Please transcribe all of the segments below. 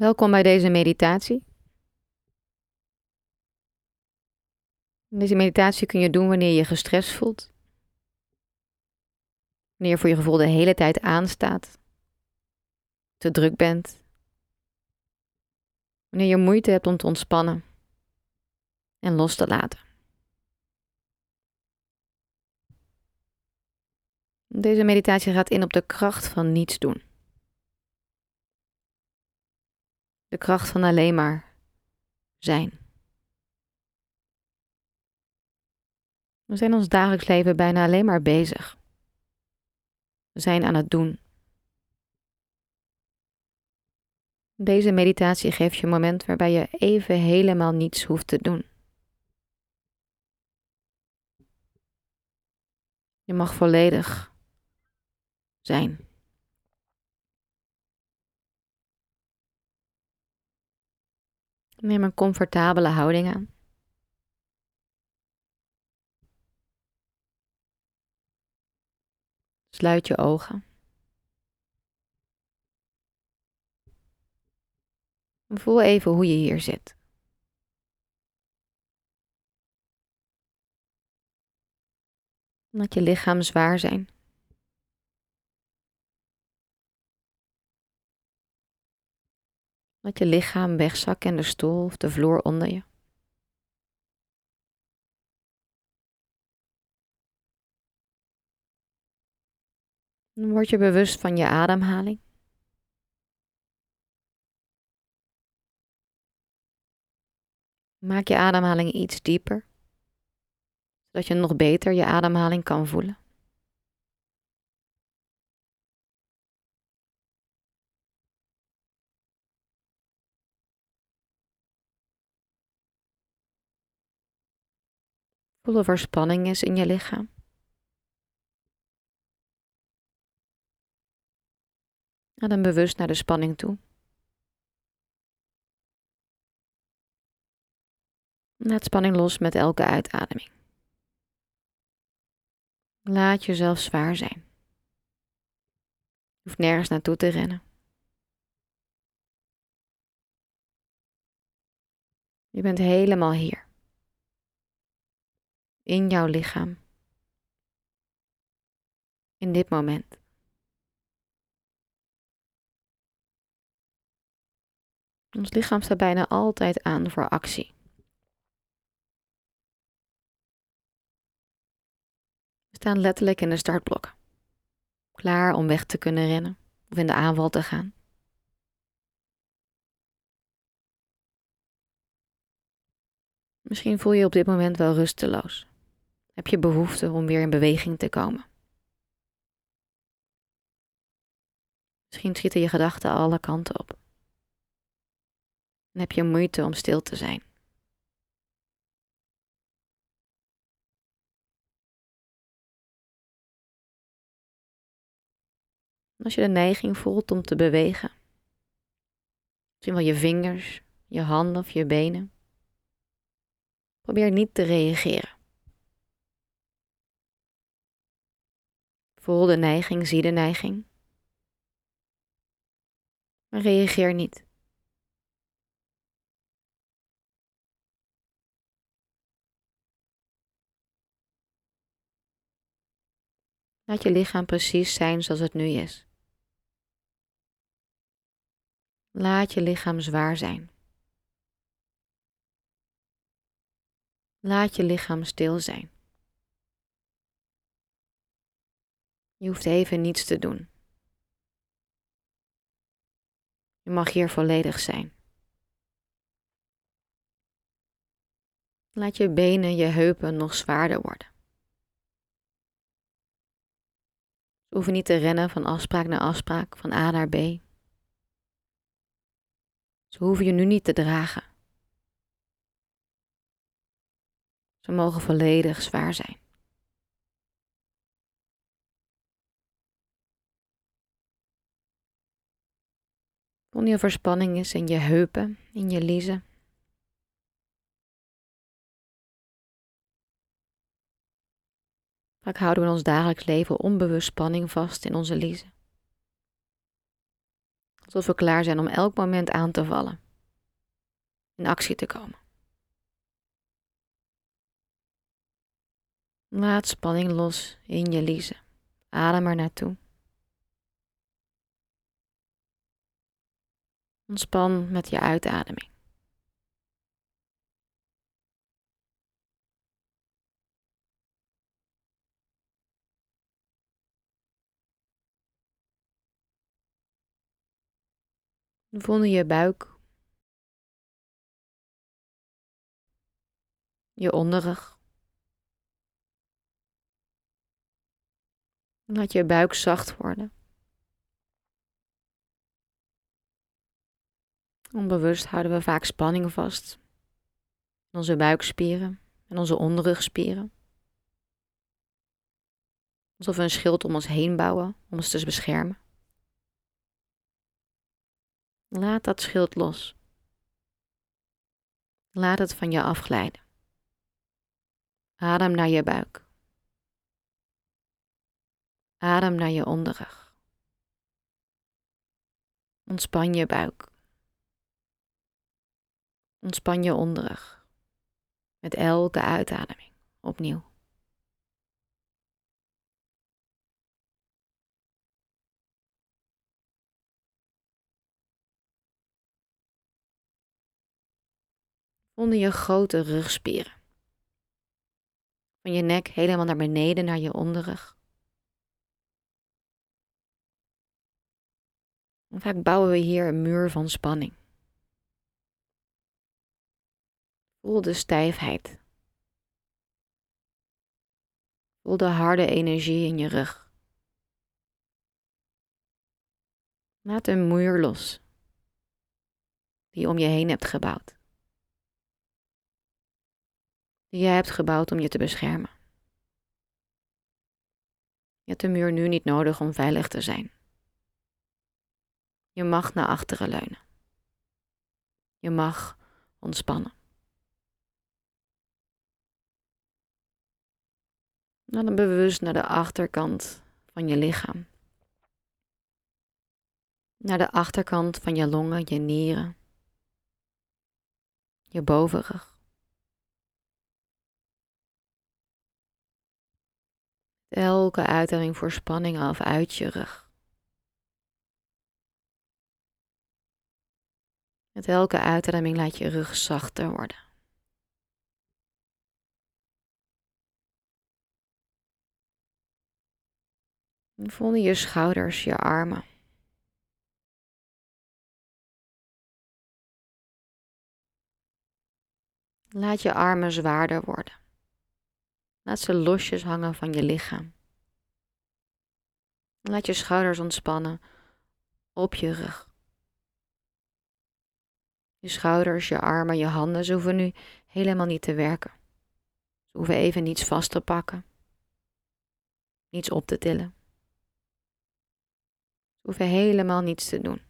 Welkom bij deze meditatie. Deze meditatie kun je doen wanneer je gestrest voelt. Wanneer je voor je gevoel de hele tijd aanstaat. Te druk bent. Wanneer je moeite hebt om te ontspannen en los te laten. Deze meditatie gaat in op de kracht van niets doen. De kracht van alleen maar zijn. We zijn ons dagelijks leven bijna alleen maar bezig. We zijn aan het doen. Deze meditatie geeft je een moment waarbij je even helemaal niets hoeft te doen. Je mag volledig zijn. Neem een comfortabele houding aan. Sluit je ogen. Voel even hoe je hier zit. Laat je lichaam zwaar zijn. Laat je lichaam wegzakken in de stoel of de vloer onder je. Dan word je bewust van je ademhaling. Maak je ademhaling iets dieper, zodat je nog beter je ademhaling kan voelen. Voel of er spanning is in je lichaam. Adem bewust naar de spanning toe. Laat spanning los met elke uitademing. Laat jezelf zwaar zijn. Je hoeft nergens naartoe te rennen. Je bent helemaal hier. In jouw lichaam. In dit moment. Ons lichaam staat bijna altijd aan voor actie. We staan letterlijk in de startblokken. Klaar om weg te kunnen rennen of in de aanval te gaan. Misschien voel je je op dit moment wel rusteloos. Heb je behoefte om weer in beweging te komen? Misschien schieten je gedachten alle kanten op. En heb je moeite om stil te zijn. Als je de neiging voelt om te bewegen, misschien wel je vingers, je handen of je benen, probeer niet te reageren. Voel de neiging, zie de neiging. Maar reageer niet. Laat je lichaam precies zijn zoals het nu is. Laat je lichaam zwaar zijn. Laat je lichaam stil zijn. Je hoeft even niets te doen. Je mag hier volledig zijn. Laat je benen, je heupen nog zwaarder worden. Ze hoeven niet te rennen van afspraak naar afspraak, van A naar B. Ze hoeven je nu niet te dragen. Ze mogen volledig zwaar zijn. Verspanning is in je heupen, in je liezen. Vaak houden we in ons dagelijks leven onbewust spanning vast in onze liezen. Alsof we klaar zijn om elk moment aan te vallen. In actie te komen. Laat spanning los in je liezen. Adem er naartoe. Ontspan met je uitademing. Voel je buik, je onderrug. Laat je buik zacht worden. Onbewust houden we vaak spanning vast. In onze buikspieren en onze onderrugspieren. Alsof we een schild om ons heen bouwen om ons te beschermen. Laat dat schild los. Laat het van je afglijden. Adem naar je buik. Adem naar je onderrug. Ontspan je buik. Ontspan je onderrug. Met elke uitademing opnieuw. onder je grote rugspieren. Van je nek helemaal naar beneden naar je onderrug. Vaak bouwen we hier een muur van spanning. Voel de stijfheid. Voel de harde energie in je rug. Laat een muur los die je om je heen hebt gebouwd die jij hebt gebouwd om je te beschermen. Je hebt de muur nu niet nodig om veilig te zijn. Je mag naar achteren leunen. Je mag ontspannen. Dan bewust naar de achterkant van je lichaam. Naar de achterkant van je longen, je nieren, je bovenrug. Elke uitademing voor spanning af uit je rug. Met elke uitademing laat je rug zachter worden. Voel je schouders, je armen. Laat je armen zwaarder worden. Laat ze losjes hangen van je lichaam. Laat je schouders ontspannen op je rug. Je schouders, je armen, je handen, ze hoeven nu helemaal niet te werken. Ze hoeven even niets vast te pakken, niets op te tillen. Hoeven helemaal niets te doen.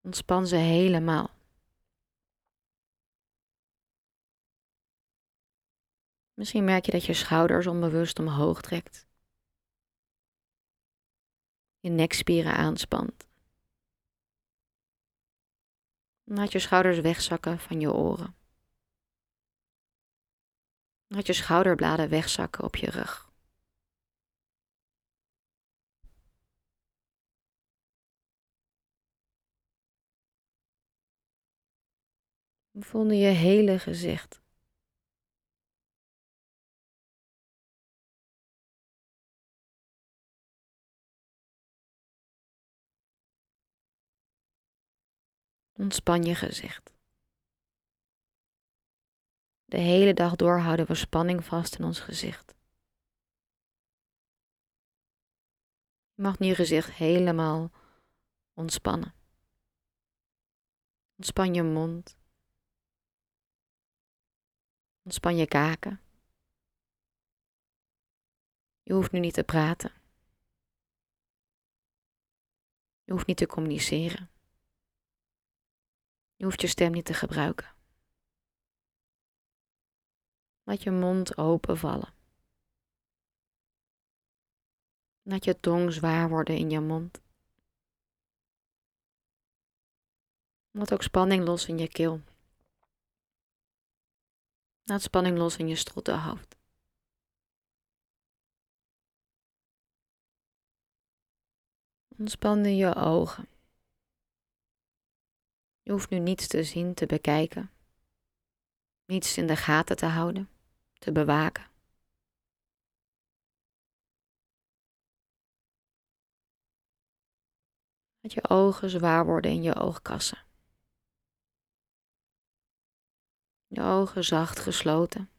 Ontspan ze helemaal. Misschien merk je dat je schouders onbewust omhoog trekt. Je nekspieren aanspant. Laat je schouders wegzakken van je oren. Laat je schouderbladen wegzakken op je rug. Voel je hele gezicht. Ontspan je gezicht. De hele dag door houden we spanning vast in ons gezicht. Je mag nu je gezicht helemaal ontspannen. Ontspan je mond. Ontspan je kaken. Je hoeft nu niet te praten. Je hoeft niet te communiceren. Je hoeft je stem niet te gebruiken. Laat je mond open vallen. Laat je tong zwaar worden in je mond. Laat ook spanning los in je keel. Laat spanning los in je strottenhoofd. Ontspan je ogen. Je hoeft nu niets te zien, te bekijken. Niets in de gaten te houden, te bewaken. Laat je ogen zwaar worden in je oogkassen. Je ogen zacht gesloten.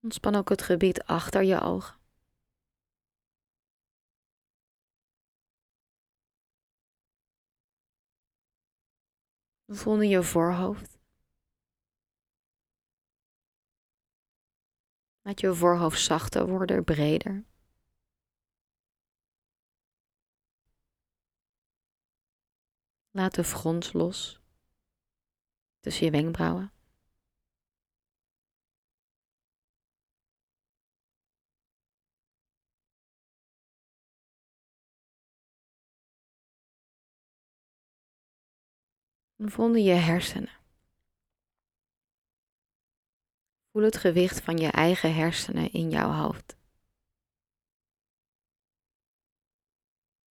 Ontspan ook het gebied achter je ogen. Voel je voorhoofd. Laat je voorhoofd zachter worden, breder. Laat de frons los tussen je wenkbrauwen. En voel je hersenen. Voel het gewicht van je eigen hersenen in jouw hoofd.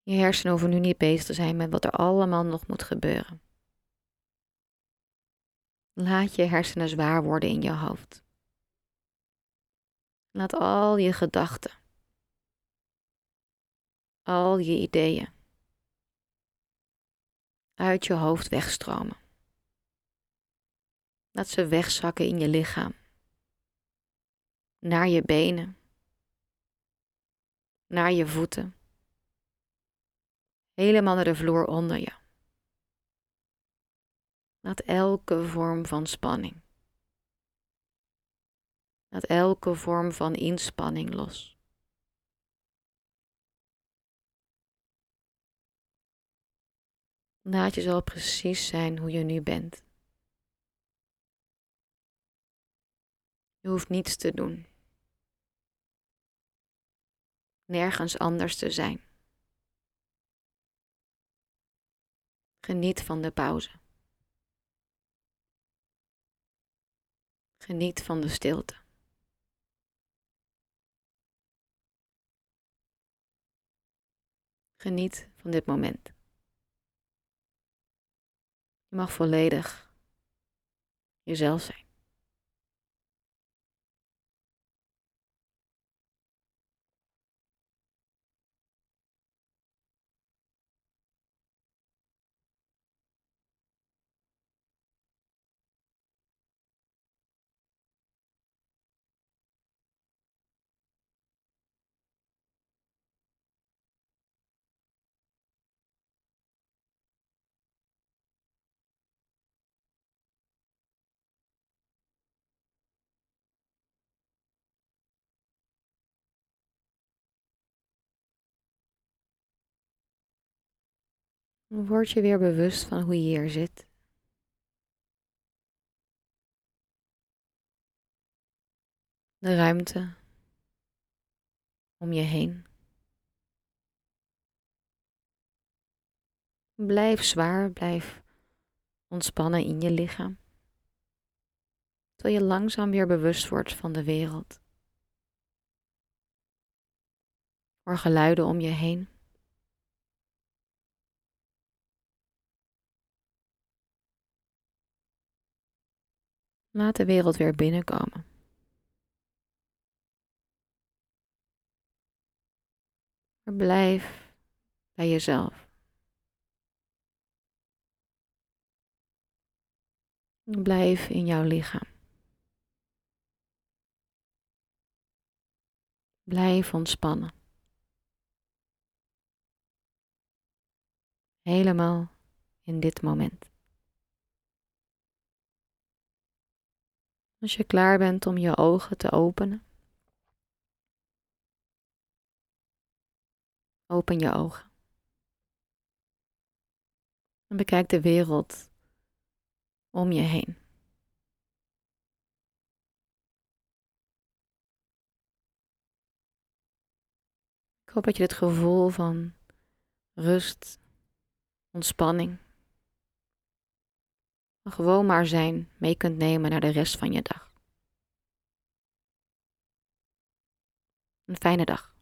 Je hersenen hoeven nu niet bezig te zijn met wat er allemaal nog moet gebeuren. Laat je hersenen zwaar worden in je hoofd. Laat al je gedachten, al je ideeën uit je hoofd wegstromen. Laat ze wegzakken in je lichaam, naar je benen, naar je voeten helemaal naar de vloer onder je. Laat elke vorm van spanning. Laat elke vorm van inspanning los. Laat je zo precies zijn hoe je nu bent. Je hoeft niets te doen. Nergens anders te zijn. Geniet van de pauze. Geniet van de stilte. Geniet van dit moment. Je mag volledig jezelf zijn. Word je weer bewust van hoe je hier zit. De ruimte om je heen. Blijf zwaar, blijf ontspannen in je lichaam. Terwijl je langzaam weer bewust wordt van de wereld. Voor geluiden om je heen. Laat de wereld weer binnenkomen. Blijf bij jezelf. Blijf in jouw lichaam. Blijf ontspannen. Helemaal in dit moment. Als je klaar bent om je ogen te openen, open je ogen. En bekijk de wereld om je heen. Ik hoop dat je het gevoel van rust ontspanning. Gewoon maar zijn mee kunt nemen naar de rest van je dag. Een fijne dag.